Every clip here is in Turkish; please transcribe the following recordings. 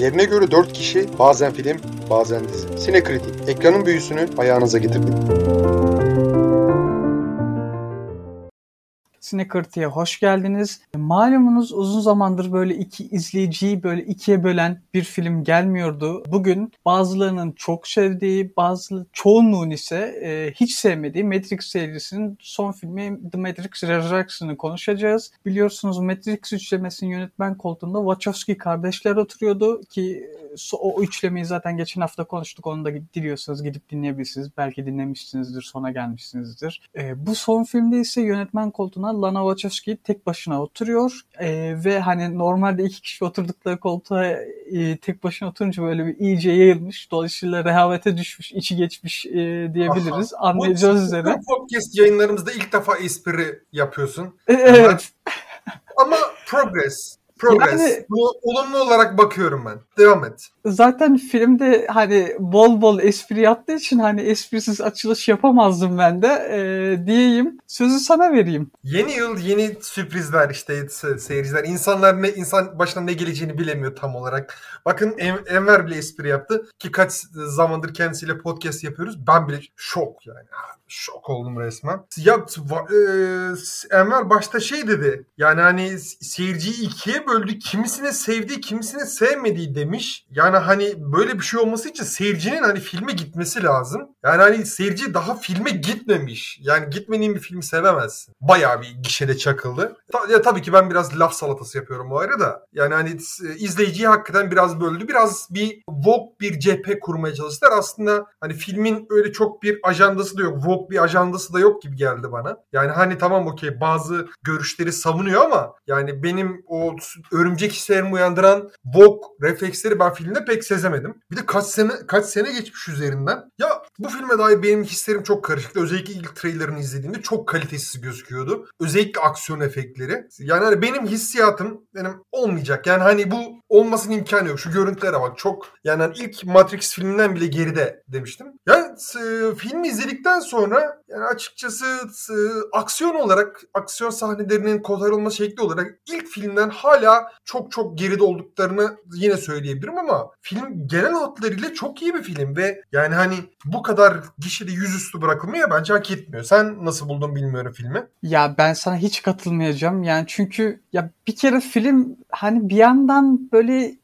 Yerine göre 4 kişi bazen film bazen dizi. Sinekritik ekranın büyüsünü ayağınıza getirdik. Sinekırtı'ya hoş geldiniz. Malumunuz uzun zamandır böyle iki izleyiciyi böyle ikiye bölen bir film gelmiyordu. Bugün bazılarının çok sevdiği, bazı çoğunluğun ise e, hiç sevmediği Matrix serisinin son filmi The Matrix Resurrection'ı konuşacağız. Biliyorsunuz Matrix üçlemesinin yönetmen koltuğunda Wachowski kardeşler oturuyordu ki o üçlemeyi zaten geçen hafta konuştuk. Onu da diliyorsanız gidip dinleyebilirsiniz. Belki dinlemişsinizdir, sona gelmişsinizdir. E, bu son filmde ise yönetmen koltuğuna Lana Wachowski tek başına oturuyor. E, ve hani normalde iki kişi oturdukları koltuğa e, tek başına oturunca böyle bir iyice yayılmış. Dolayısıyla rehavete düşmüş, içi geçmiş e, diyebiliriz. Aha. Anlayacağız üzere. Podcast yayınlarımızda ilk defa espri yapıyorsun. E, evet. Ama progress. Progress. Yani, Bu olumlu olarak bakıyorum ben. Devam et. Zaten filmde hani bol bol espri yaptığı için hani esprisiz açılış yapamazdım ben de ee, diyeyim. Sözü sana vereyim. Yeni yıl yeni sürprizler işte seyirciler. İnsanlar ne insan başına ne geleceğini bilemiyor tam olarak. Bakın en, Enver bile espri yaptı ki kaç zamandır kendisiyle podcast yapıyoruz. Ben bile şok yani. Şok oldum resmen. Ya e, Enver başta şey dedi. Yani hani seyirciyi ikiye böldü. Kimisine sevdiği, kimisine sevmediği demiş. Yani hani böyle bir şey olması için seyircinin hani filme gitmesi lazım. Yani hani seyirci daha filme gitmemiş. Yani gitmediğin bir filmi sevemezsin. Bayağı bir gişede çakıldı. Ta, ya tabii ki ben biraz laf salatası yapıyorum bu arada. Yani hani izleyiciyi hakikaten biraz böldü. Biraz bir Vogue bir cephe kurmaya çalıştılar. Aslında hani filmin öyle çok bir ajandası da yok. Vogue bir ajandası da yok gibi geldi bana. Yani hani tamam okey bazı görüşleri savunuyor ama yani benim o örümcek hislerimi uyandıran Vogue refleksleri ben filmde pek sezemedim. Bir de kaç sene kaç sene geçmiş üzerinden. Ya bu filme dair benim hislerim çok karışıktı. Özellikle ilk trailerını izlediğimde çok kalitesiz gözüküyordu. Özellikle aksiyon efektleri. Yani hani benim hissiyatım benim olmayacak. Yani hani bu olmasının imkanı yok. Şu görüntülere bak çok yani hani ilk Matrix filminden bile geride demiştim. Yani e, filmi izledikten sonra yani açıkçası e, aksiyon olarak aksiyon sahnelerinin kotarılma şekli olarak ilk filmden hala çok çok geride olduklarını yine söyleyebilirim ama film genel hatlarıyla çok iyi bir film ve yani hani bu kadar gişede yüzüstü bırakılmıyor bence hak etmiyor. Sen nasıl buldun bilmiyorum filmi. Ya ben sana hiç katılmayacağım. Yani çünkü ya bir kere film hani bir yandan böyle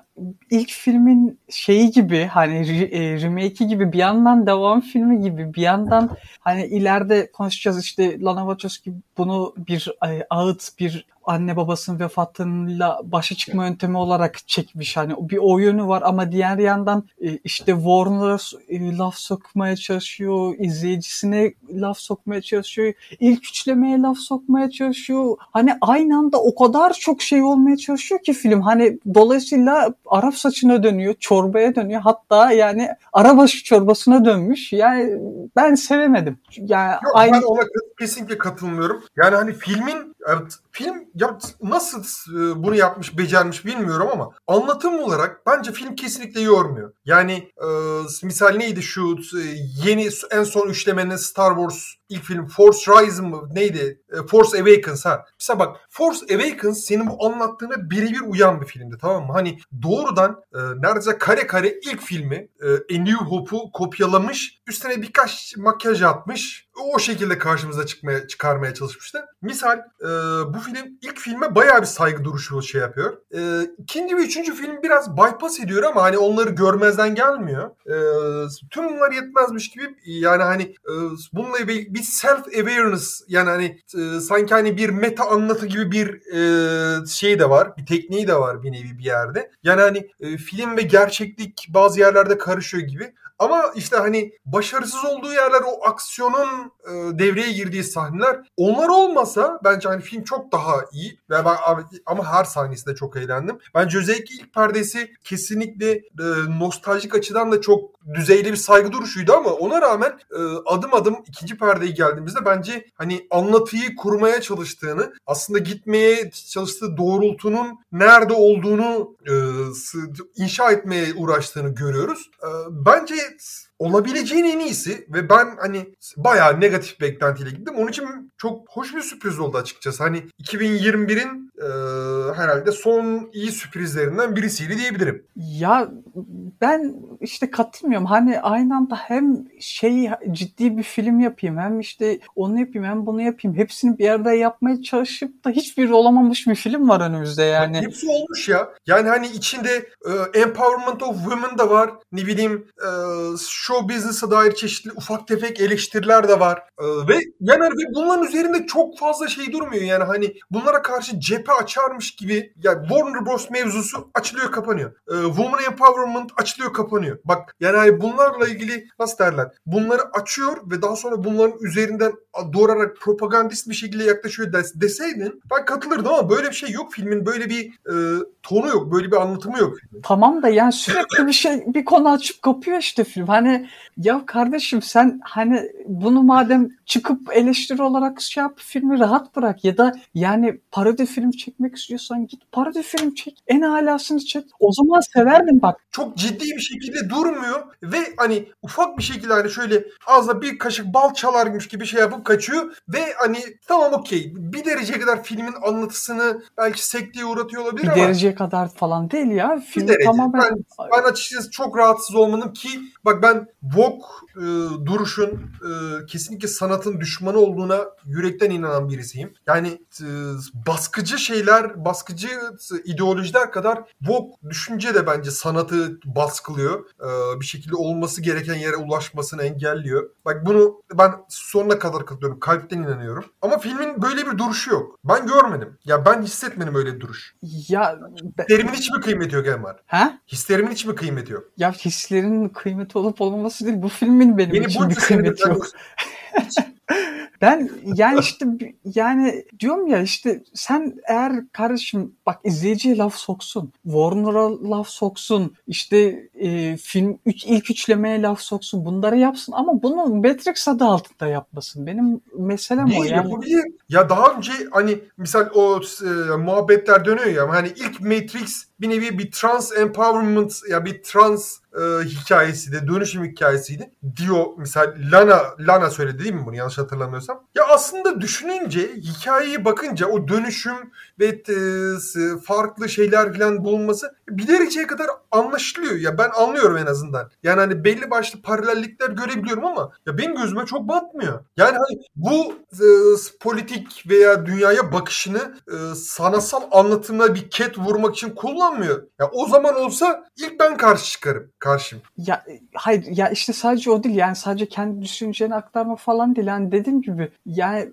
ilk filmin şeyi gibi hani e, remake'i gibi bir yandan devam filmi gibi bir yandan hani ileride konuşacağız işte Lana Wachowski bunu bir e, ağıt bir anne babasının vefatıyla başa çıkma yöntemi olarak çekmiş. Hani bir o yönü var ama diğer yandan e, işte Warner'a e, laf sokmaya çalışıyor, izleyicisine laf sokmaya çalışıyor, ilk üçlemeye laf sokmaya çalışıyor. Hani aynı anda o kadar çok şey olmaya çalışıyor ki film. Hani dolayısıyla Arap saçına dönüyor, çorbaya dönüyor. Hatta yani arabaşı çorbasına dönmüş. Yani ben sevemedim. Yani Yok, aynı... ben ona kesinlikle katılmıyorum. Yani hani filmin evet, film ya nasıl e, bunu yapmış, becermiş bilmiyorum ama anlatım olarak bence film kesinlikle yormuyor. Yani e, misal neydi şu e, yeni en son üçlemenin Star Wars ilk film Force Rise mı neydi? E, Force Awakens ha. Mesela bak Force Awakens senin bu anlattığına birebir uyan bir filmdi tamam mı? Hani doğrudan e, neredeyse kare kare ilk filmi e, A New Hope'u kopyalamış. Üstüne birkaç makyaj atmış. O şekilde karşımıza çıkmaya çıkarmaya çalışmıştı. Misal e, bu film ilk filme bayağı bir saygı duruşu şey yapıyor. E, ikinci ve üçüncü film biraz bypass ediyor ama hani onları görmezden gelmiyor. E, tüm bunlar yetmezmiş gibi yani hani e, bununla bir, bir self awareness yani hani e, sanki hani bir meta anlatı gibi bir e, şey de var. Bir tekniği de var bir nevi bir yerde. Yani hani e, film ve gerçeklik bazı yerlerde karışıyor gibi. Ama işte hani başarısız olduğu yerler o aksiyonun e, devreye girdiği sahneler onlar olmasa bence hani film çok daha iyi ve ben ama her sahnesinde çok eğlendim. Bence özellikle ilk perdesi kesinlikle e, nostaljik açıdan da çok düzeyli bir saygı duruşuydu ama ona rağmen e, adım adım ikinci perdeye geldiğimizde bence hani anlatıyı kurmaya çalıştığını aslında gitmeye çalıştığı doğrultunun nerede olduğunu e, inşa etmeye uğraştığını görüyoruz. E, bence olabileceğin en iyisi ve ben hani bayağı negatif beklentiyle gittim. Onun için çok hoş bir sürpriz oldu açıkçası. Hani 2021'in e, herhalde son iyi sürprizlerinden birisiydi diyebilirim. Ya ben işte katılmıyorum. Hani aynı anda hem şey ciddi bir film yapayım hem işte onu yapayım hem bunu yapayım. Hepsini bir yerde yapmaya çalışıp da hiçbir olamamış bir film var önümüzde yani. Hepsi olmuş ya. Yani hani içinde e, Empowerment of Women da var. Ne bileyim e, show business'a dair çeşitli ufak tefek eleştiriler de var. E, ve yani ve bunların üzerinde çok fazla şey durmuyor. Yani hani bunlara karşı cephe açarmış gibi yani Warner Bros mevzusu açılıyor kapanıyor. E, Woman Empowerment açılıyor kapanıyor. Bak yani hani bunlarla ilgili nasıl derler? Bunları açıyor ve daha sonra bunların üzerinden doğrarak propagandist bir şekilde yaklaşıyor des- deseydin ben katılırdım ama böyle bir şey yok filmin böyle bir e, tonu yok böyle bir anlatımı yok. Tamam da yani sürekli bir şey bir konu açıp kapıyor işte film. Hani ya kardeşim sen hani bunu madem çıkıp eleştiri olarak şey yap filmi rahat bırak ya da yani parodi film çekmek istiyorsan git parodi film çek. En alasını çek. O zaman severdim bak. Çok ciddi bir şekilde durmuyor ve hani ufak bir şekilde hani şöyle ağzına bir kaşık bal çalarmış gibi şey yapıp kaçıyor ve hani tamam okey bir dereceye kadar filmin anlatısını belki sekteye uğratıyor olabilir bir ama dereceye kadar falan değil ya. Film bir derece. tamamen Ben, ben açıkçası çok rahatsız olmanın ki bak ben Vogue e, duruşun e, kesinlikle sanatın düşmanı olduğuna yürekten inanan birisiyim. Yani e, baskıcı şeyler, baskıcı ideolojiler kadar Vogue düşünce de bence sanatı baskılıyor. E, bir şekilde olması gereken yere ulaşmasını engelliyor. Bak bunu ben sonuna kadar katılıyorum. Kalpten inanıyorum. Ama filmin böyle bir duruşu yok. Ben görmedim. Ya ben hissetmedim öyle bir duruş. ya Hislerimin hiç mi kıymeti yok Emar? ha? Hislerimin hiç mi kıymeti yok? Ya hislerin kıymeti olup olmaması değil. Bu filmin benim Beni için bir kıymeti yok. Ben yani işte yani diyorum ya işte sen eğer kardeşim bak izleyiciye laf soksun, Warner'a laf soksun, işte e, film üç, ilk üçlemeye laf soksun bunları yapsın ama bunu Matrix adı altında yapmasın. Benim meselem o Niye yani. yapabilir? Ya daha önce hani misal o e, muhabbetler dönüyor ya hani ilk Matrix bir nevi bir trans empowerment ya bir trans e, hikayesiydi, dönüşüm hikayesiydi diyor misal Lana Lana söyledi değil mi bunu yanlış hatırlamıyorsam. Ya aslında düşününce hikayeye bakınca o dönüşüm ve e, farklı şeyler falan bulunması bir dereceye kadar anlaşılıyor. Ya ben anlıyorum en azından. Yani hani belli başlı paralellikler görebiliyorum ama ya benim gözüme çok batmıyor. Yani hani bu e, politik veya dünyaya bakışını e, sanatsal anlatımına bir ket vurmak için kullanmıyor. Ya o zaman olsa ilk ben karşı çıkarım. Karşıyım. Ya e, hayır ya işte sadece o değil yani sadece kendi düşünceni aktarma falan değil yani dediğim gibi yani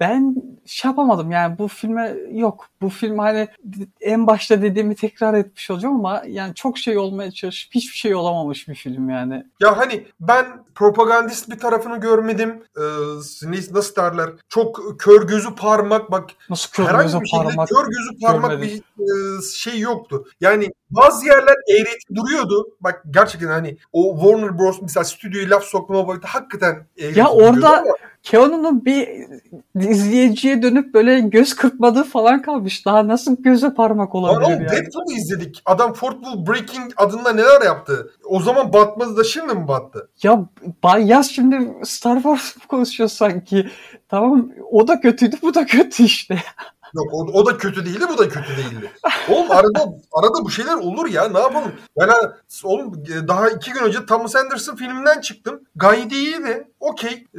ben şey yapamadım yani bu filme yok bu film hani en başta dediğimi tekrar etmiş olacağım ama yani çok şey olmaya çalışıp hiçbir şey olamamış bir film yani. Ya hani ben propagandist bir tarafını görmedim. Ee, nasıl derler? Çok kör gözü parmak bak Nasıl kör şekilde parmak kör gözü parmak görmedim. bir e, şey yoktu. Yani bazı yerler eğreti duruyordu. Bak gerçekten hani o Warner Bros. mesela stüdyoya laf sokma boyutu hakikaten eğreti Ya orada ama Keanu'nun bir izleyiciye dönüp böyle göz kırpmadığı falan kalmış. Daha nasıl göze parmak Lan olabilir oğlum yani? Deadpool'u izledik. Adam Fort Will Breaking adında neler yaptı? O zaman batmadı da şimdi mi battı? Ya yaz şimdi Star Wars konuşuyor sanki. Tamam o da kötüydü bu da kötü işte. Yok o, o da kötü değildi bu da kötü değildi. Oğlum arada arada bu şeyler olur ya ne yapalım? Ben ha- oğlum e, daha iki gün önce Thomas Anderson filminden çıktım. Gayet iyiydi. Okey. E,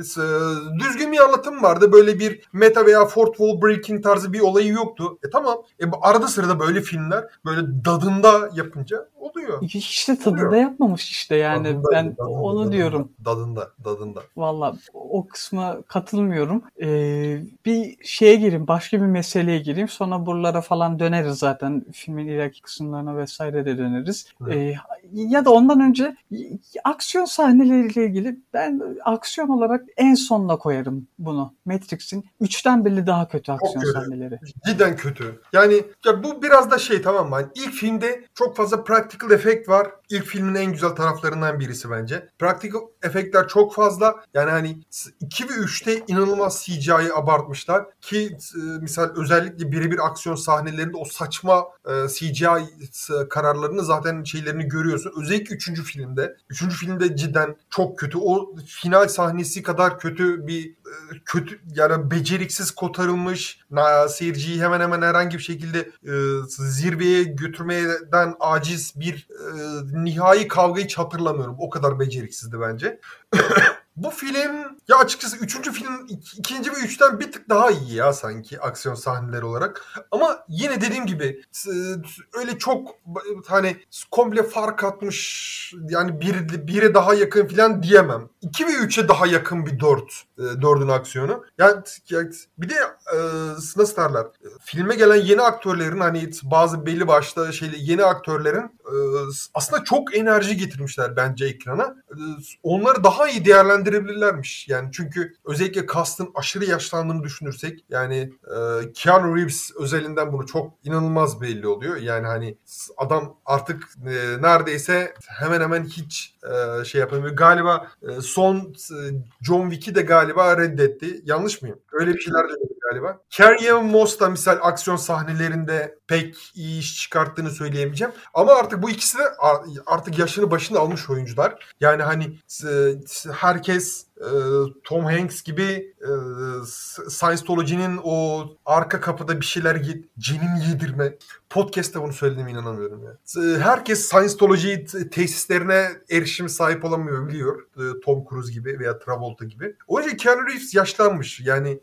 Düzgün bir anlatım vardı. Böyle bir meta veya fourth wall breaking tarzı bir olayı yoktu. E tamam. E, arada sırada böyle filmler böyle dadında yapınca oluyor. İşte tadında Oluyor. yapmamış işte yani Dadında, ben dadında, onu dadında, diyorum. Dadında, dadında. Valla o kısma katılmıyorum. Ee, bir şeye gireyim, başka bir meseleye gireyim. Sonra buralara falan döneriz zaten. Filmin ileriki kısımlarına vesaire de döneriz. Ee, ya da ondan önce aksiyon sahneleriyle ilgili ben aksiyon aksiyon olarak en sonuna koyarım bunu. Matrix'in 3'ten biri daha kötü aksiyon kötü. sahneleri. Cidden kötü. Yani ya bu biraz da şey tamam mı? Hani ilk filmde çok fazla practical effect var. İlk filmin en güzel taraflarından birisi bence. Practical efektler çok fazla. Yani hani 2 ve 3'te inanılmaz CGI'yi abartmışlar. Ki e, misal özellikle birebir aksiyon sahnelerinde o saçma e, CGI kararlarını zaten şeylerini görüyorsun. Özellikle 3. filmde. 3. filmde cidden çok kötü. O final sahnesi kadar kötü bir e, kötü yani beceriksiz kotarılmış seyirciyi hemen hemen herhangi bir şekilde e, zirveye götürmeden aciz bir e, nihai kavgayı hatırlamıyorum. O kadar beceriksizdi bence. Bu film ya açıkçası üçüncü film ikinci ve üçten bir tık daha iyi ya sanki aksiyon sahneleri olarak. Ama yine dediğim gibi öyle çok hani komple fark atmış yani bir, bire daha yakın falan diyemem. 2 ve 3'e daha yakın bir 4. 4'ün aksiyonu. Yani, bir de e, nasıl derler? Filme gelen yeni aktörlerin hani bazı belli başta şeyle yeni aktörlerin e, aslında çok enerji getirmişler bence ekrana. E, onları daha iyi değerlendirebilirlermiş. Yani çünkü özellikle cast'ın aşırı yaşlandığını düşünürsek yani e, Keanu Reeves özelinden bunu çok inanılmaz belli oluyor. Yani hani adam artık e, neredeyse hemen hemen hiç e, şey yapamıyor. Galiba e, son e, John Wick'i de galiba reddetti. Yanlış mıyım? Öyle bir şeyler dedi galiba. Carrie Moss da misal aksiyon sahnelerinde pek iyi iş çıkarttığını söyleyemeyeceğim. Ama artık bu ikisi de artık yaşını başını almış oyuncular. Yani hani herkes e, Tom Hanks gibi e, Scientology'nin o arka kapıda bir şeyler cenin yedirme. Podcast'ta bunu söylediğime inanamıyorum ya. E, herkes Scientology tesislerine erişim sahip olamıyor biliyor. Tom Cruise gibi veya Travolta gibi. O yüzden Keanu Reeves yaşlanmış. Yani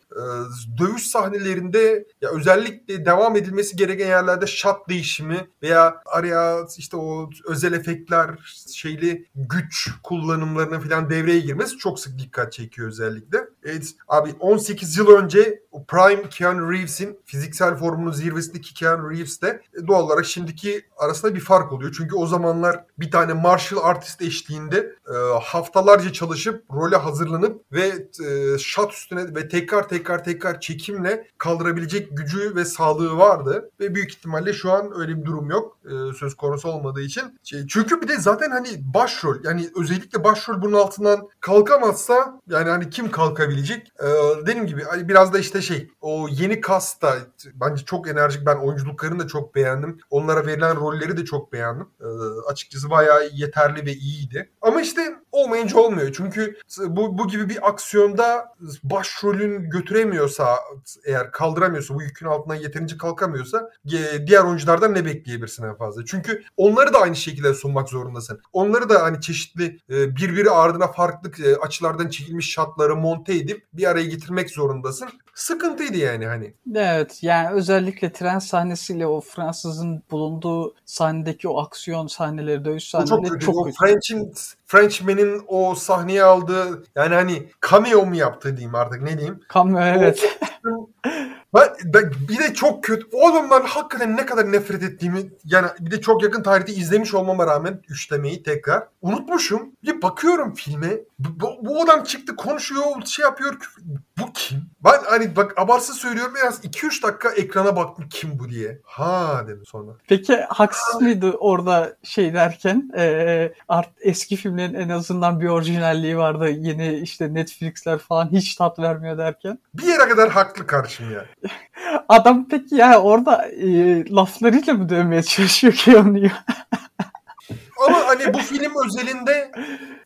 dövüş sahnelerinde ya özellikle devam edilmesi gereken yerlerde shot değişimi veya araya işte o özel efektler şeyli güç kullanımlarına falan devreye girmesi çok sık dikkat çekiyor özellikle. Evet, abi 18 yıl önce Prime Keanu Reeves'in fiziksel formunun zirvesindeki Keanu Reeves de e, doğal olarak şimdiki arasında bir fark oluyor. Çünkü o zamanlar bir tane martial artist eşliğinde e, haftalarca çalışıp role hazırlanıp ve e, shot üstüne ve tekrar tekrar tekrar çekimle kaldırabilecek gücü ve sağlığı vardı. Ve büyük ihtimalle şu an öyle bir durum yok. E, söz konusu olmadığı için. Şey, çünkü bir de zaten hani başrol yani özellikle başrol bunun altından kalkamazsa yani hani kim kalkabilecek? Ee, dediğim gibi hani biraz da işte şey o yeni kast da bence çok enerjik. Ben oyunculuklarını da çok beğendim. Onlara verilen rolleri de çok beğendim. Ee, açıkçası bayağı yeterli ve iyiydi. Ama işte olmayınca olmuyor. Çünkü bu, bu gibi bir aksiyonda başrolün götüremiyorsa eğer kaldıramıyorsa bu yükün altından yeterince kalkamıyorsa diğer oyunculardan ne bekleyebilirsin en fazla? Çünkü onları da aynı şekilde sunmak zorundasın. Onları da hani çeşitli e, birbiri ardına farklı e, açılardan çekilmiş şatları monte edip bir araya getirmek zorundasın. Sıkıntıydı yani hani. Evet yani özellikle tren sahnesiyle o Fransızın bulunduğu sahnedeki o aksiyon sahneleri, dövüş sahneleri çok, kötü. çok kötü. French'in Frenchman'in o sahneye aldığı yani hani cameo mu yaptı diyeyim artık ne diyeyim. Cameo evet. Ben, ben bir de çok kötü. O adamdan hakikaten ne kadar nefret ettiğimi yani bir de çok yakın tarihte izlemiş olmama rağmen üçlemeyi tekrar unutmuşum. Bir bakıyorum filme. Bu, bu adam çıktı konuşuyor şey yapıyor. Bu kim? Ben hani bak abartsız söylüyorum biraz 2-3 dakika ekrana baktım kim bu diye. Ha dedim sonra. Peki haksız mıydı orada şey derken e, art, eski filmlerin en azından bir orijinalliği vardı. Yeni işte Netflix'ler falan hiç tat vermiyor derken. Bir yere kadar haklı karşım ya. Adam peki ya orada e, laflarıyla mı dövmeye çalışıyor ki onu? Ama hani bu film özelinde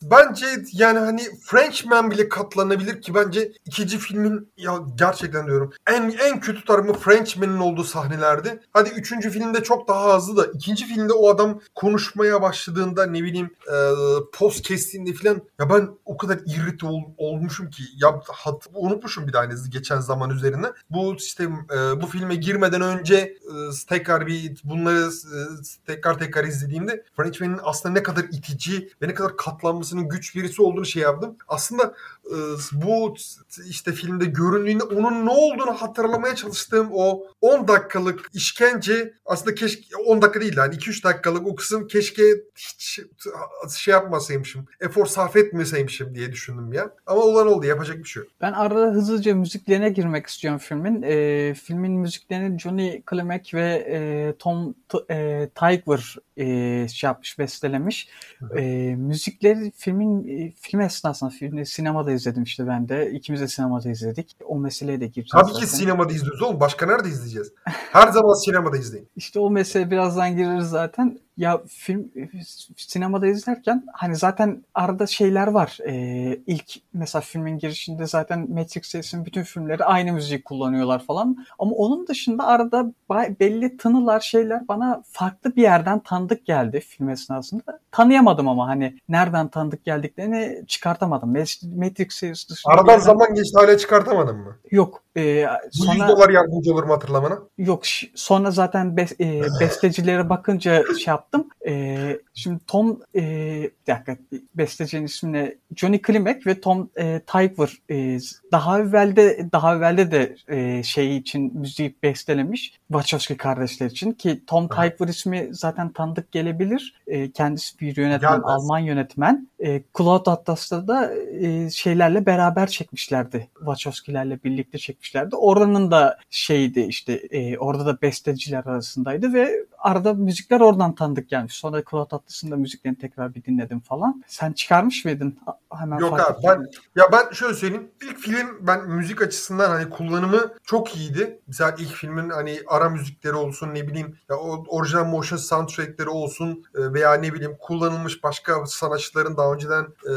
bence yani hani Frenchman bile katlanabilir ki bence ikinci filmin ya gerçekten diyorum en en kötü tarafı Frenchman'ın olduğu sahnelerdi. Hadi üçüncü filmde çok daha hızlı da ikinci filmde o adam konuşmaya başladığında ne bileyim e, post kestiğinde falan ya ben o kadar irrit ol, olmuşum ki ya hat, unutmuşum bir tane geçen zaman üzerine. Bu işte e, bu filme girmeden önce e, tekrar bir bunları e, tekrar tekrar izlediğimde Frenchman'ın aslında ne kadar itici ve ne kadar katlanmasının güç birisi olduğunu şey yaptım. Aslında e, bu işte filmde göründüğünde onun ne olduğunu hatırlamaya çalıştığım o 10 dakikalık işkence aslında keşke 10 dakika değil yani 2-3 dakikalık o kısım keşke hiç şey yapmasaymışım. Efor sarf etmeseymişim diye düşündüm ya. Ama olan oldu yapacak bir şey yok. Ben arada hızlıca müziklerine girmek istiyorum filmin. E, filmin müziklerini Johnny Klimek ve e, Tom T- e, Tykwer e, şey yapmış, bestelemiş. E, müzikleri filmin e, film esnasında filmi sinemada izledim işte ben de. İkimiz de sinemada izledik. O meseleye de gireceğiz. Tabii zaten. ki sinemada izliyoruz oğlum. Başka nerede izleyeceğiz? Her zaman sinemada izleyin. İşte o mesele birazdan gireriz zaten. Ya film sinemada izlerken hani zaten arada şeyler var. Ee, ilk mesela filmin girişinde zaten Matrix serisinin bütün filmleri aynı müzik kullanıyorlar falan. Ama onun dışında arada belli tınılar şeyler bana farklı bir yerden tanıdık geldi film esnasında. Tanıyamadım ama hani nereden tanıdık geldiklerini çıkartamadım. Matrix serisi dışında Aradan yerden- zaman geçti hala çıkartamadın mı? yok. Ee, Bu 100 sonra dolar yardımcı olurum hatırlamana. Yok sonra zaten bes- e, bestecilere bakınca şey yaptım. E, şimdi Tom e, bir dakika bestecinin ismini Johnny Klimek ve Tom e, Tykwer e, daha evvelde daha evvelde de e, şey için müziği bestelemiş Wachowski kardeşler için ki Tom. Tykwer ismi zaten tanıdık gelebilir. E, kendisi bir yönetmen, Gelmez. Alman yönetmen. E, Cloud Atlas'ta da e, şeylerle beraber çekmişlerdi. Wachowski'lerle birlikte çekmişlerdi. Oranın da şeydi işte e, orada da besteciler arasındaydı ve arada müzikler oradan tanıdık gelmiş. Sonra Cloud Atlas'ın da müziklerini tekrar bir dinledim falan. Sen çıkarmış mıydın? Hemen Yok abi ben ya ben şöyle söyleyeyim. İlk film ben müzik açısından hani kullanımı çok iyiydi. Mesela ilk filmin hani ara müzikleri olsun ne bileyim ya orijinal motion soundtrackleri olsun e, veya ne bileyim kullanılmış başka sanatçıların daha önceden e,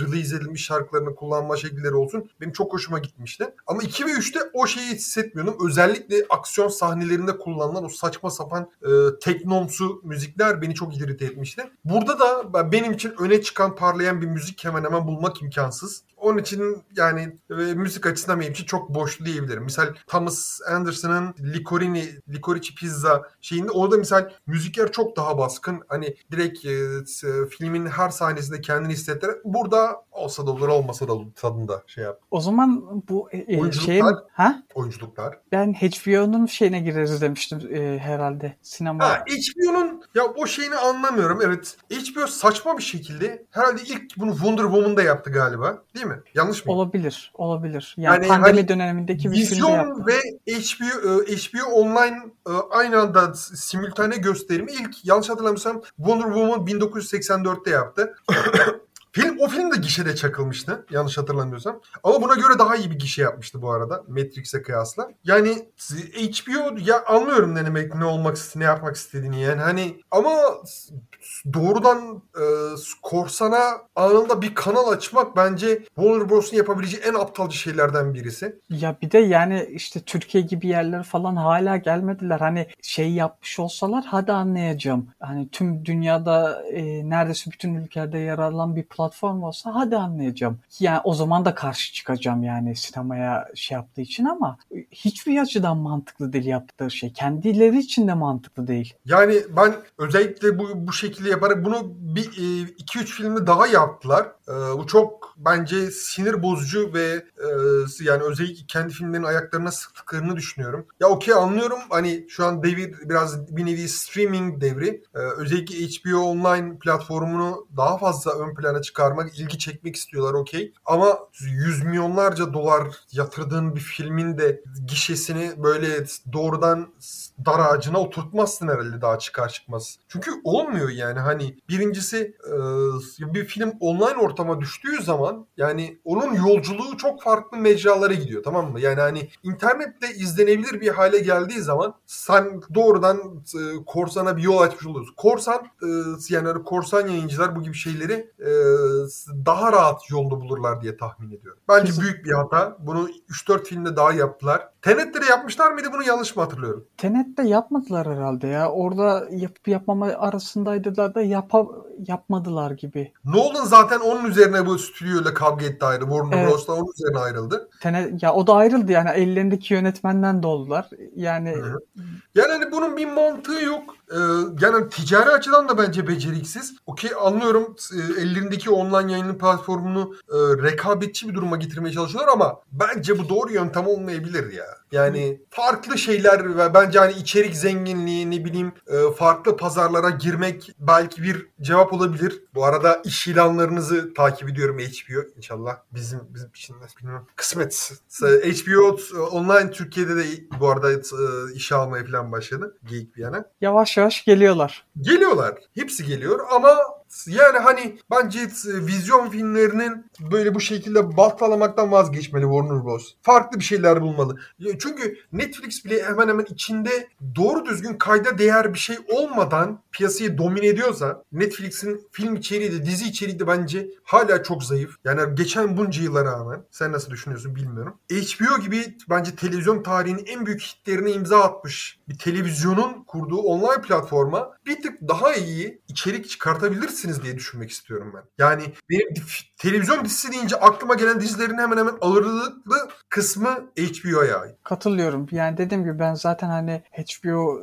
release edilmiş şarkılarını kullanma şekilleri olsun. Benim çok hoşuma gitmişti. Ama 2 ve 3'te o şeyi hissetmiyordum. Özellikle aksiyon sahnelerinde kullanılan o saçma sapan e, teknomsu müzikler beni çok irite etmişti. Burada da benim için öne çıkan parlayan bir müzik hemen hemen bulmak imkansız. Onun için yani e, müzik açısından benim için çok boşlu diyebilirim. Misal Thomas Anderson'ın Licorini, Licorice Pizza şeyinde orada misal müzikler çok daha baskın. Hani direkt e, s- filmin her sahnesinde kendini hissettiren. Burada olsa da olur olmasa da olur tadında şey yap. O zaman bu e, e, Oyunculuklar- şeye ha? Oyunculuklar. Ben HBO'nun şeyine gireriz demiştim e, herhalde. Sinema. Ha HBO'nun ya o şeyini anlamıyorum. Evet HBO saçma bir şekilde herhalde ilk bunu Wonder Woman'da yaptı galiba. Değil mi? Yanlış mı? Olabilir, olabilir. Yani, Yani pandemi hani dönemindeki bir filmde yaptı. Vizyon ve HBO, e, HBO Online e, aynı anda s- simultane gösterimi ilk yanlış hatırlamıyorsam Wonder Woman 1984'te yaptı. Film, o film de gişede çakılmıştı yanlış hatırlamıyorsam. Ama buna göre daha iyi bir gişe yapmıştı bu arada Matrix'e kıyasla. Yani HBO ya anlıyorum ne demek ne olmak ne yapmak istediğini yani hani ama doğrudan e, korsana anında bir kanal açmak bence Warner Bros'un yapabileceği en aptalca şeylerden birisi. Ya bir de yani işte Türkiye gibi yerler falan hala gelmediler. Hani şey yapmış olsalar hadi anlayacağım. Hani tüm dünyada e, neredeyse bütün ülkelerde yer alan bir platform olsa hadi anlayacağım. Yani o zaman da karşı çıkacağım yani sinemaya şey yaptığı için ama hiçbir açıdan mantıklı değil yaptıkları şey. Kendileri için de mantıklı değil. Yani ben özellikle bu bu şekilde yaparak bunu bir 2-3 filmde daha yaptılar. E, bu çok bence sinir bozucu ve e, yani özellikle kendi filmlerinin ayaklarına sıktıklarını düşünüyorum. Ya okey anlıyorum hani şu an devir biraz bir nevi streaming devri. E, özellikle HBO Online platformunu daha fazla ön plana çıkarmak, ilgi çekmek istiyorlar okey. Ama yüz milyonlarca dolar yatırdığın bir filmin de gişesini böyle doğrudan dar ağacına oturtmazsın herhalde daha çıkar çıkmaz. Çünkü olmuyor yani hani birincisi e, bir film online ortama düştüğü zaman yani onun yolculuğu çok farklı mecralara gidiyor tamam mı? Yani hani internette izlenebilir bir hale geldiği zaman sen doğrudan e, korsana bir yol açmış oluyorsun. Korsan e, yani hani korsan yayıncılar bu gibi şeyleri daha rahat yolda bulurlar diye tahmin ediyorum. Bence Kesin. büyük bir hata. Bunu 3-4 filmde daha yaptılar. Tenet'te de yapmışlar mıydı bunu yanlış mı hatırlıyorum? Tenet'te yapmadılar herhalde ya. Orada yapıp yapmama arasındaydılar da yapa, yapmadılar gibi. Nolan zaten onun üzerine bu stüdyoyla kavga etti ayrı. Warner Evet. Bros'la onun üzerine ayrıldı. Tenet, ya o da ayrıldı yani ellerindeki yönetmenden de oldular. Yani Hı hı. Yani hani bunun bir mantığı yok. E, yani ticari açıdan da bence beceriksiz. Okey anlıyorum e, ellerindeki online yayının platformunu e, rekabetçi bir duruma getirmeye çalışıyorlar ama bence bu doğru yöntem olmayabilir ya. Yani farklı şeyler ve bence hani içerik zenginliği ne bileyim e, farklı pazarlara girmek belki bir cevap olabilir. Bu arada iş ilanlarınızı takip ediyorum HBO inşallah. Bizim bizim için bilmiyorum. Kısmet. HBO online Türkiye'de de bu arada e, işe almaya falan başladı. Geyik bir yana. Yavaş yavaş geliyorlar. Geliyorlar. Hepsi geliyor ama yani hani bence vizyon filmlerinin böyle bu şekilde baltalamaktan vazgeçmeli Warner Bros. Farklı bir şeyler bulmalı. Çünkü Netflix bile hemen hemen içinde doğru düzgün kayda değer bir şey olmadan piyasayı domine ediyorsa Netflix'in film içeriği de dizi içeriği de bence hala çok zayıf. Yani geçen bunca yıla rağmen sen nasıl düşünüyorsun bilmiyorum. HBO gibi bence televizyon tarihinin en büyük hitlerine imza atmış bir televizyonun kurduğu online platforma bir tık daha iyi içerik çıkartabilirsiniz diye düşünmek istiyorum ben. Yani benim televizyon dizisi deyince aklıma gelen dizilerin hemen hemen ağırlıklı kısmı HBO'ya ait. Katılıyorum. Yani dediğim gibi ben zaten hani HBO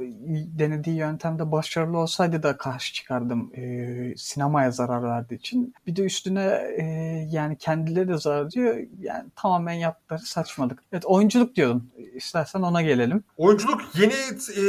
denediği yöntemde başarılı olsaydı da karşı çıkardım e, sinemaya zarar verdiği için. Bir de üstüne e, yani kendileri de zarar diyor. Yani tamamen yaptıkları saçmalık. Evet oyunculuk diyordun. İstersen ona gelelim. Oyunculuk yeni e,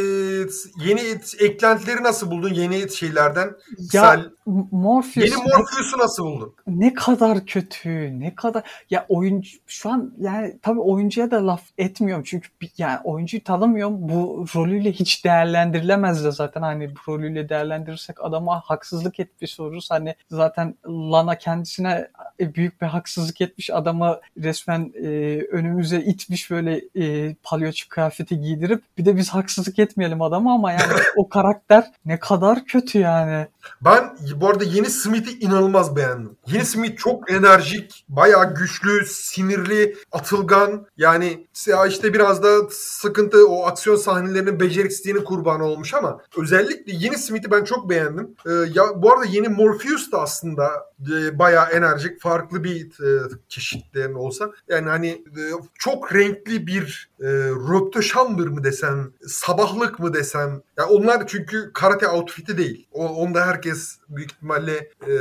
yeni eklentileri nasıl buldun? Yeni şeylerden. Ya Misal, Morpheus. Yeni Morpheus'u nasıl buldun? Ne kadar kötü. Ne kadar ya oyuncu şu an yani tabii oyuncuya da laf etmiyorum çünkü yani oyuncuyu tanımıyorum. Bu rolüyle hiç değerlendirilemez de zaten hani bu rolüyle değerlendirirsek adama haksızlık etmiş oluruz. Hani zaten Lana kendisine e, büyük bir haksızlık etmiş adamı resmen e, önümüze itmiş böyle e, palyaço kıyafeti giydirip bir de biz haksızlık etmeyelim adama ama yani o karakter ne kadar kötü yani. Ben bu arada yeni Smith'i inanılmaz beğendim. Yeni Smith çok enerjik, bayağı güçlü, sinirli, atılgan. Yani işte biraz da sıkıntı o aksiyon sahnelerinin beceriksizliğinin kurbanı olmuş ama özellikle yeni Smith'i ben çok beğendim. Ee, ya bu arada yeni Morpheus da aslında e, bayağı enerjik, farklı bir e, çeşitlerin olsa. Yani hani e, çok renkli bir e, röptöşambır mı desem, sabahlık mı desem. Yani onlar çünkü karate outfit'i değil. O, onda herkes büyük ihtimalle e,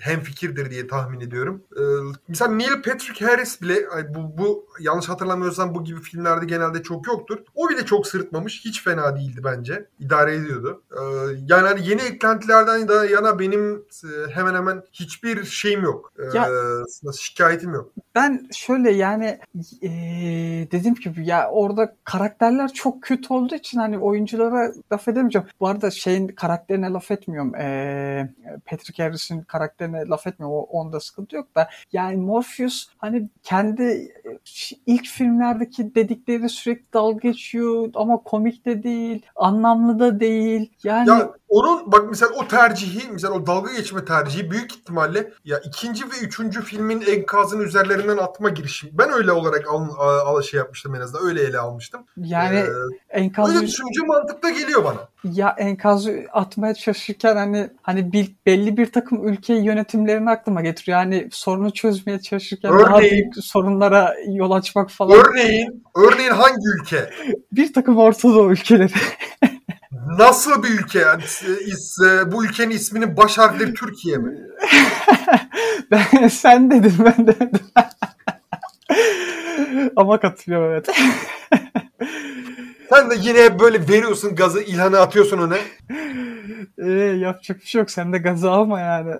hem fikirdir diye tahmin ediyorum. E, mesela Neil Patrick Harris bile bu, bu yanlış hatırlamıyorsam bu gibi filmlerde genelde çok yoktur. O bile çok sırıtmamış. Hiç fena değildi bence. İdare ediyordu. E, yani hani yeni eklentilerden yana benim e, hemen hemen hiçbir şeyim yok. E, ya, nasıl şikayetim yok. Ben şöyle yani e, dediğim gibi ya orada karakterler çok kötü olduğu için hani oyunculara laf edemeyeceğim. Bu arada şeyin karakterine laf etmiyorum. E, Patrick Harris'in karakterine laf etmiyorum. O, onda sıkıntı yok da yani Morpheus hani kendi ilk filmlerdeki dedikleri sürekli dalga geçiyor ama komik de değil, anlamlı da değil. Yani ya onun bak mesela o tercihi, mesela o dalga geçme tercihi büyük ihtimalle ya ikinci ve üçüncü filmin enkazın üzerlerinden atma girişim. Ben öyle olarak al, al şey yapmıştım en azından. Öyle ele almıştım. Yani ee, enkaz öyle düşünce mantıkta geliyor bana. Ya enkazı atmaya çalışırken hani hani bir, belli bir takım ülke yönetimlerini aklıma getiriyor. Yani sorunu çözmeye çalışırken örneğin, daha büyük sorunlara yol açmak falan. Örneğin, örneğin hangi ülke? bir takım Orta Doğu ülkeleri. Nasıl bir ülke yani? E, bu ülkenin isminin baş harfleri Türkiye mi? ben, sen dedin ben dedim. Ama katılıyorum evet. Sen de yine böyle veriyorsun gazı, ilhanı atıyorsun öne. Ee, yapacak bir şey yok. Sen de gazı alma yani.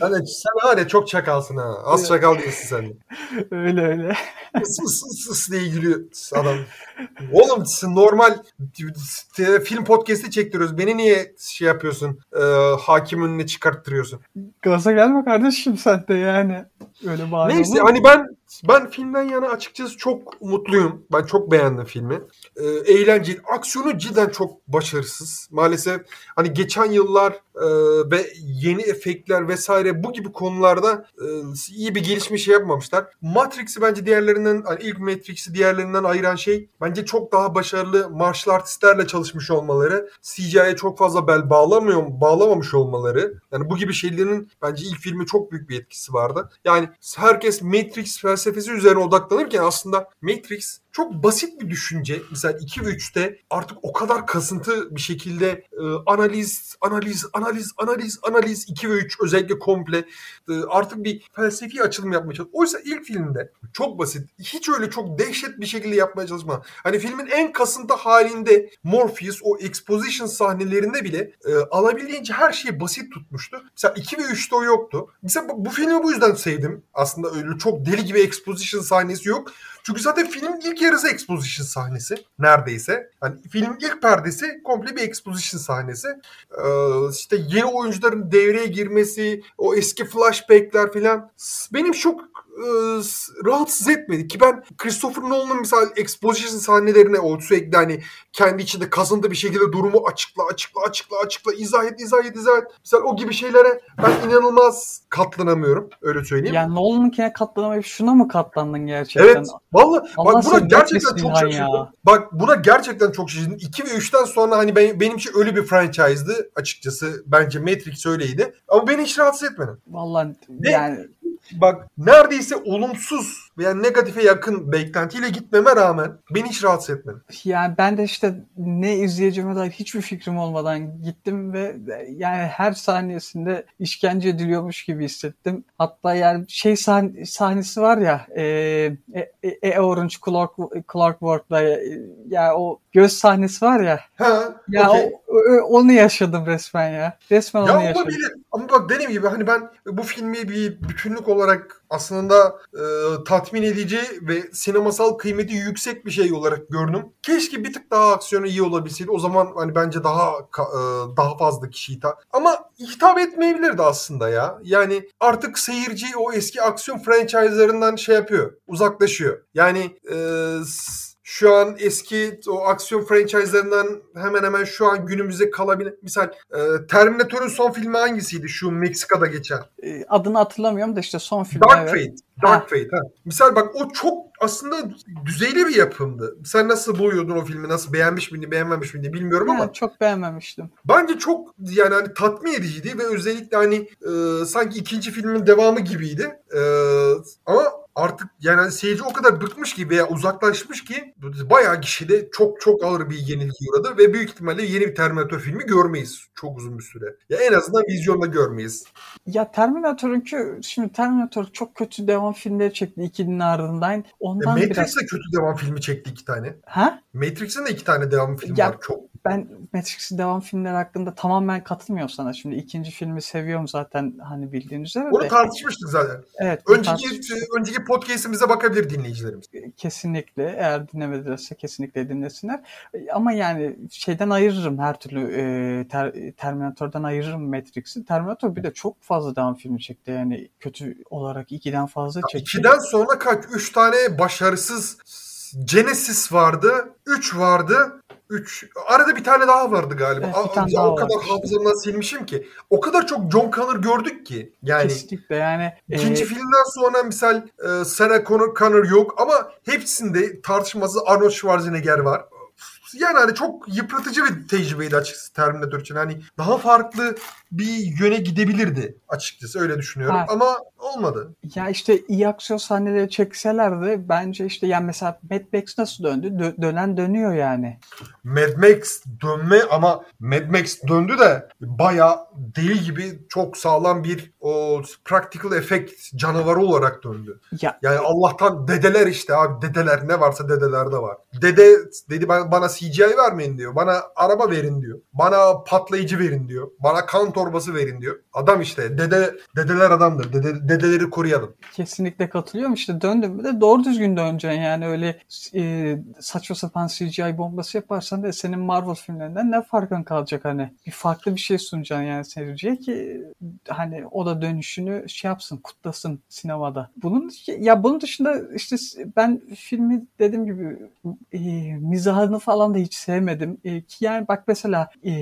Hani sen var ya çok çakalsın ha. Az çakal değilsin sen. öyle öyle. Is is is is diye gülüyor adam. Oğlum normal film podcast'i çektiriyoruz. Beni niye şey yapıyorsun? E, hakim önüne çıkarttırıyorsun. Gaza gelme kardeşim sen de yani. Öyle bağırma. Neyse hani ben ben filmden yana açıkçası çok mutluyum. Ben çok beğendim filmi. E, eğlenceli. Aksiyonu cidden çok başarısız. Maalesef hani geçen yıllar e, ve yeni efektler vesaire bu gibi konularda e, iyi bir gelişme şey yapmamışlar. Matrix'i bence diğerlerinden hani ilk Matrix'i diğerlerinden ayıran şey bence çok daha başarılı martial artistlerle çalışmış olmaları. CGI'ye çok fazla bel bağlamıyor bağlamamış olmaları. Yani bu gibi şeylerin bence ilk filmi çok büyük bir etkisi vardı. Yani herkes Matrix felsefesi üzerine odaklanırken aslında Matrix çok basit bir düşünce. Mesela 2 ve 3'te artık o kadar kasıntı bir şekilde e, analiz, analiz, analiz, analiz, analiz 2 ve 3 özellikle komple e, artık bir felsefi açılım yapmaya çalışıyor. Oysa ilk filmde çok basit. Hiç öyle çok dehşet bir şekilde yapmaya çalışma. Hani filmin en kasıntı halinde Morpheus o exposition sahnelerinde bile e, alabildiğince her şeyi basit tutmuştu. Mesela 2 ve 3'te o yoktu. Mesela bu, bu filmi bu yüzden sevdim. Aslında öyle çok deli gibi exposition sahnesi yok. Çünkü zaten filmin ilk yarısı exposition sahnesi neredeyse. Hani filmin ilk perdesi komple bir exposition sahnesi. Ee, işte yeni oyuncuların devreye girmesi, o eski flashbackler falan benim çok rahatsız etmedi ki ben Christopher Nolan'ın misal exposition sahnelerine o sürekli hani kendi içinde kazındı bir şekilde durumu açıkla açıkla açıkla açıkla izah et izah et izah et. Misal o gibi şeylere ben inanılmaz katlanamıyorum öyle söyleyeyim. Yani Nolan'ınkine katlanamayıp şuna mı katlandın gerçekten? Evet. Vallahi Allah bak buna gerçekten çok şaşırdım. Bak buna gerçekten çok şaşırdım. 2 ve 3'ten sonra hani ben, benim için ölü bir franchise'dı açıkçası. Bence Matrix öyleydi. Ama beni hiç rahatsız etmedi. Vallahi Ne? yani Bak neredeyse olumsuz veya negatife yakın beklentiyle gitmeme rağmen beni hiç rahatsız etmedi. Yani ben de işte ne izleyeceğime dair hiçbir fikrim olmadan gittim ve yani her saniyesinde işkence ediliyormuş gibi hissettim. Hatta yani şey sahn- sahnesi var ya e, e, e, Orange Clark, Clarkworth'la e, ya o göz sahnesi var ya Ha, ya okey. o- onu yaşadım resmen ya. Resmen onu Ya yaşadım. olabilir. Ama bak dediğim gibi hani ben bu filmi bir bütünlük olarak aslında e, tatmin edici ve sinemasal kıymeti yüksek bir şey olarak gördüm. Keşke bir tık daha aksiyonu iyi olabilseydi. O zaman hani bence daha e, daha fazla kişi hitap. Ama hitap etmeyebilirdi aslında ya. Yani artık seyirci o eski aksiyon franchise'larından şey yapıyor. Uzaklaşıyor. Yani e, şu an eski o aksiyon franchise'larından hemen hemen şu an günümüze kalabilen misal e, Terminator'un son filmi hangisiydi şu Meksika'da geçen? E, Adını hatırlamıyorum da işte son film. Dark evet. Fate. Dark Fate ha. Misal bak o çok aslında düzeyli bir yapımdı. Sen nasıl buluyordun o filmi? Nasıl beğenmiş miydin, beğenmemiş miydin bilmiyorum ama Yani çok beğenmemiştim. bence çok yani hani tatmin ediciydi ve özellikle hani e, sanki ikinci filmin devamı gibiydi. E, ama artık yani hani seyirci o kadar bıkmış ki veya uzaklaşmış ki bayağı kişi de çok çok ağır bir yenilgi uğradı ve büyük ihtimalle yeni bir Terminator filmi görmeyiz çok uzun bir süre. Ya en azından vizyonda görmeyiz. Ya Terminator'unki şimdi Terminator çok kötü devam filmleri çekti 2000'in ardından. E, Ondan Matrix biraz... de kötü devam filmi çekti iki tane. Ha? Matrix'in de iki tane devam filmi Ya- var çok. Ben Matrix'in devam filmleri hakkında tamamen katılmıyorum sana. Şimdi ikinci filmi seviyorum zaten hani bildiğin üzere Onu de. tartışmıştık zaten. Evet. Önceki tartış- önceki podcast'imize bakabilir dinleyicilerimiz. kesinlikle eğer dinlemedilerse kesinlikle dinlesinler. Ama yani şeyden ayırırım her türlü e, ter- Terminator'dan ayırırım Matrix'i. Terminator bir de çok fazla devam filmi çekti yani kötü olarak ikiden fazla çekti. İkiden sonra kaç? Üç tane başarısız Genesis vardı. Üç vardı. Üç. Arada bir tane daha vardı galiba. Evet, bir tane ya daha o kadar vardı. hafızamdan silmişim ki. O kadar çok John Connor gördük ki. Yani Kesinlikle yani. ikinci e, filmden sonra misal e, Sarah Connor, Connor yok ama hepsinde tartışması Arnold Schwarzenegger var. Yani hani çok yıpratıcı bir tecrübeydi açıkçası Terminator için. Hani daha farklı bir yöne gidebilirdi açıkçası öyle düşünüyorum. Ha. Ama olmadı. Ya işte iyi aksiyon sahneleri çekselerdi bence işte yani mesela Mad Max nasıl döndü? Dö- dönen dönüyor yani. Mad Max dönme ama Mad Max döndü de baya deli gibi çok sağlam bir o practical effect canavarı olarak döndü. Ya Yani Allah'tan dedeler işte abi dedeler ne varsa dedelerde var. Dede dedi bana CGI vermeyin diyor. Bana araba verin diyor. Bana patlayıcı verin diyor. Bana kan torbası verin diyor. Adam işte dede dedeler adamdır. Dede, dedeleri koruyalım. kesinlikle katılıyorum. İşte döndün mü de doğru düzgün döneceksin yani öyle e, saçma sapan CGI bombası yaparsan da senin Marvel filmlerinden ne farkın kalacak hani bir farklı bir şey sunacaksın yani seyirciye ki hani o da dönüşünü şey yapsın kutlasın sinemada. Bunun ya bunun dışında işte ben filmi dediğim gibi e, mizahını falan falan da hiç sevmedim. E, ki yani bak mesela e,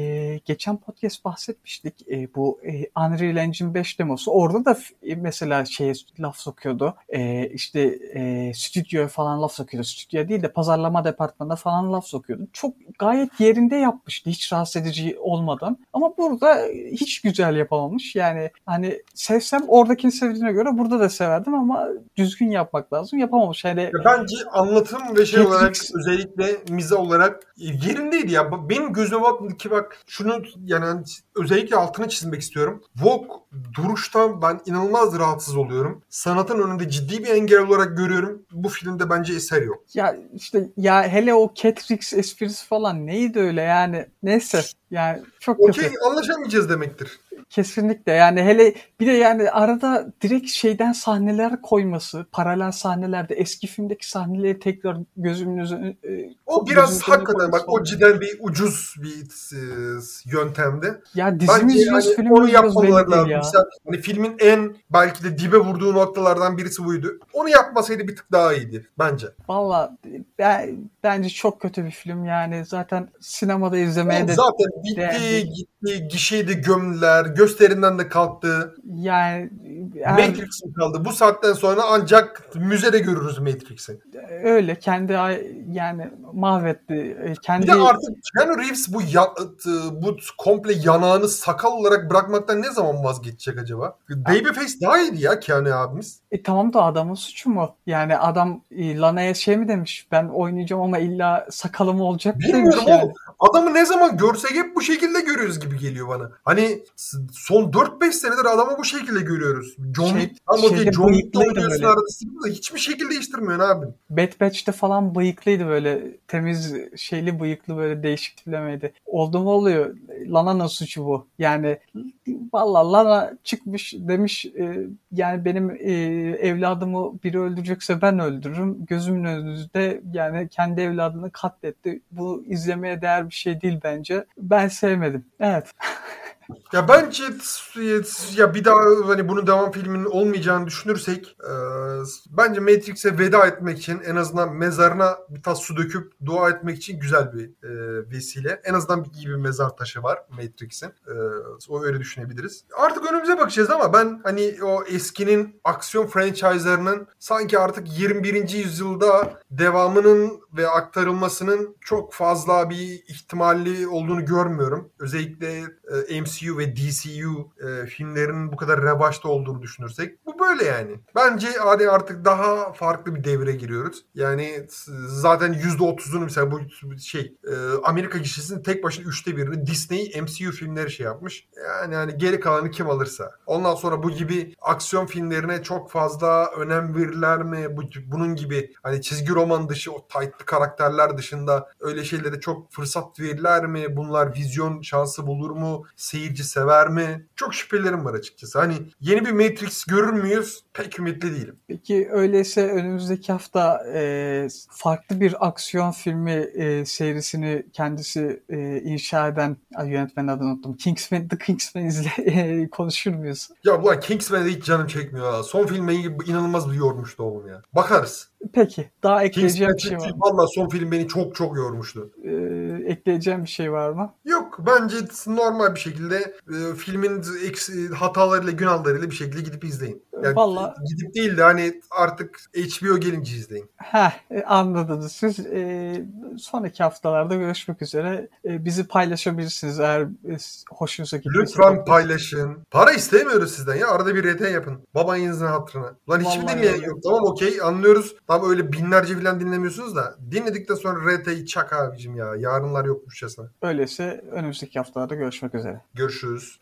geçen podcast bahsetmiştik e, bu e, Unreal Engine 5 demosu. Orada da e, mesela şeye laf sokuyordu. E, işte e, stüdyoya falan laf sokuyordu. Stüdyo değil de pazarlama departmanına falan laf sokuyordu. Çok gayet yerinde yapmıştı. Hiç rahatsız edici olmadan. Ama burada hiç güzel yapamamış. Yani hani sevsem oradakini sevdiğine göre burada da severdim ama düzgün yapmak lazım. Yapamamış. Yani Ya bence anlatım ve şey Matrix- olarak özellikle mize olarak yerindeydi ya. Benim gözüme baktı ki bak şunu yani özellikle altını çizmek istiyorum. Vogue duruştan ben inanılmaz rahatsız oluyorum. Sanatın önünde ciddi bir engel olarak görüyorum. Bu filmde bence eser yok. Ya işte ya hele o Catrix esprisi falan neydi öyle yani neyse yani çok kötü. Okey anlaşamayacağız demektir. Kesinlikle yani hele bir de yani arada direkt şeyden sahneler koyması, paralel sahnelerde eski filmdeki sahneleri tekrar gözümün üzerine e, O biraz hakikaten bak o cidden bir ucuz bir e, yöntemdi. Ya dizi mi Bence izliyoruz, hani film onu değil lazım. ya. Mesela hani filmin en belki de dibe vurduğu noktalardan birisi buydu. Onu yapmasaydı bir tık daha iyiydi bence. Valla ben, bence çok kötü bir film yani zaten sinemada izlemeye Oğlum de zaten bitti, değerli. gitti, gişeyi de gömdüler, gösterinden de kalktı. yani eğer- Matrix mi kaldı? Bu saatten sonra ancak müzede görürüz Matrix'i. öyle kendi yani mahvetti E, Bir kendi de artık Keanu Reeves bu ya, bu komple yanağını sakal olarak bırakmaktan ne zaman vazgeçecek acaba? Babyface daha iyiydi ya Keanu abimiz. E tamam da adamın suçu mu? Yani adam e, Lana'ya şey mi demiş? Ben oynayacağım ama illa sakalım olacak mı demiş Bilmiyorum yani. oğlum. Adamı ne zaman görsek hep bu şekilde görüyoruz gibi geliyor bana. Hani son 4-5 senedir adamı bu şekilde görüyoruz. John Şey- Wick, ama şeyde diye John bıyıklıydı oynuyorsun arada hiçbir şekilde değiştirmiyorsun abi. Bad Batch'te falan bıyıklıydı böyle temiz şeyli bıyıklı böyle değişik tiplemeydi. Oldu mu oluyor. Lana'nın suçu bu. Yani valla Lana çıkmış demiş e, yani benim e, evladımı biri öldürecekse ben öldürürüm. Gözümün önünde yani kendi evladını katletti. Bu izlemeye değer bir şey değil bence. Ben sevmedim. Evet. Ya bence ya bir daha hani bunun devam filminin olmayacağını düşünürsek e, bence Matrix'e veda etmek için en azından mezarına bir tas su döküp dua etmek için güzel bir e, vesile. En azından bir iyi bir mezar taşı var Matrix'in. E, o öyle düşünebiliriz. Artık önümüze bakacağız ama ben hani o eskinin aksiyon franchise'larının sanki artık 21. yüzyılda devamının ve aktarılmasının çok fazla bir ihtimalli olduğunu görmüyorum. Özellikle e, MCU ve DCU e, filmlerinin bu kadar revaçta olduğunu düşünürsek bu böyle yani. Bence hadi artık daha farklı bir devre giriyoruz. Yani zaten %30'unu mesela bu şey e, Amerika gişesinin tek başına üçte birini Disney MCU filmleri şey yapmış. Yani hani geri kalanı kim alırsa. Ondan sonra bu gibi aksiyon filmlerine çok fazla önem verirler mi? Bu, bunun gibi hani çizgi roman dışı o tight'lı karakterler dışında öyle şeylere çok fırsat verirler mi? Bunlar vizyon şansı bulur mu? Seyirci sever mi? Çok şüphelerim var açıkçası. Hani yeni bir Matrix görür müyüz? Pek ümitli değilim. Peki öyleyse önümüzdeki hafta e, farklı bir aksiyon filmi e, serisini kendisi e, inşa eden ay, yönetmenin adını unuttum. Kingsman, The Kingsman izle e, konuşur muyuz? Ya bu Kingsman'de hiç canım çekmiyor ha. Son film beni inanılmaz bir yormuştu oğlum ya. Bakarız. Peki daha ekleyeceğim Kingsman bir şey var valla son film beni çok çok yormuştu. Ekleyeceğim bir şey var mı? Yok bence normal bir şekilde e, filmin eksi, hatalarıyla günahlarıyla bir şekilde gidip izleyin. Yani Vallahi- gidip değil de hani artık HBO gelince izleyin. Heh, e, anladınız siz. E, sonraki haftalarda görüşmek üzere. E, bizi paylaşabilirsiniz eğer e, hoşunuza gittiyse. Lütfen paylaşın. Para istemiyoruz sizden ya. Arada bir RT yapın. Babanızın hatırına. Lan hiçbir dinleyen öyle. yok. Tamam okey anlıyoruz. Tamam öyle binlerce falan dinlemiyorsunuz da. Dinledikten sonra RT'yi çak abicim ya. Yarınlar yokmuşçasına. Öyleyse önümüzdeki haftalarda görüşmek üzere. Görüşürüz.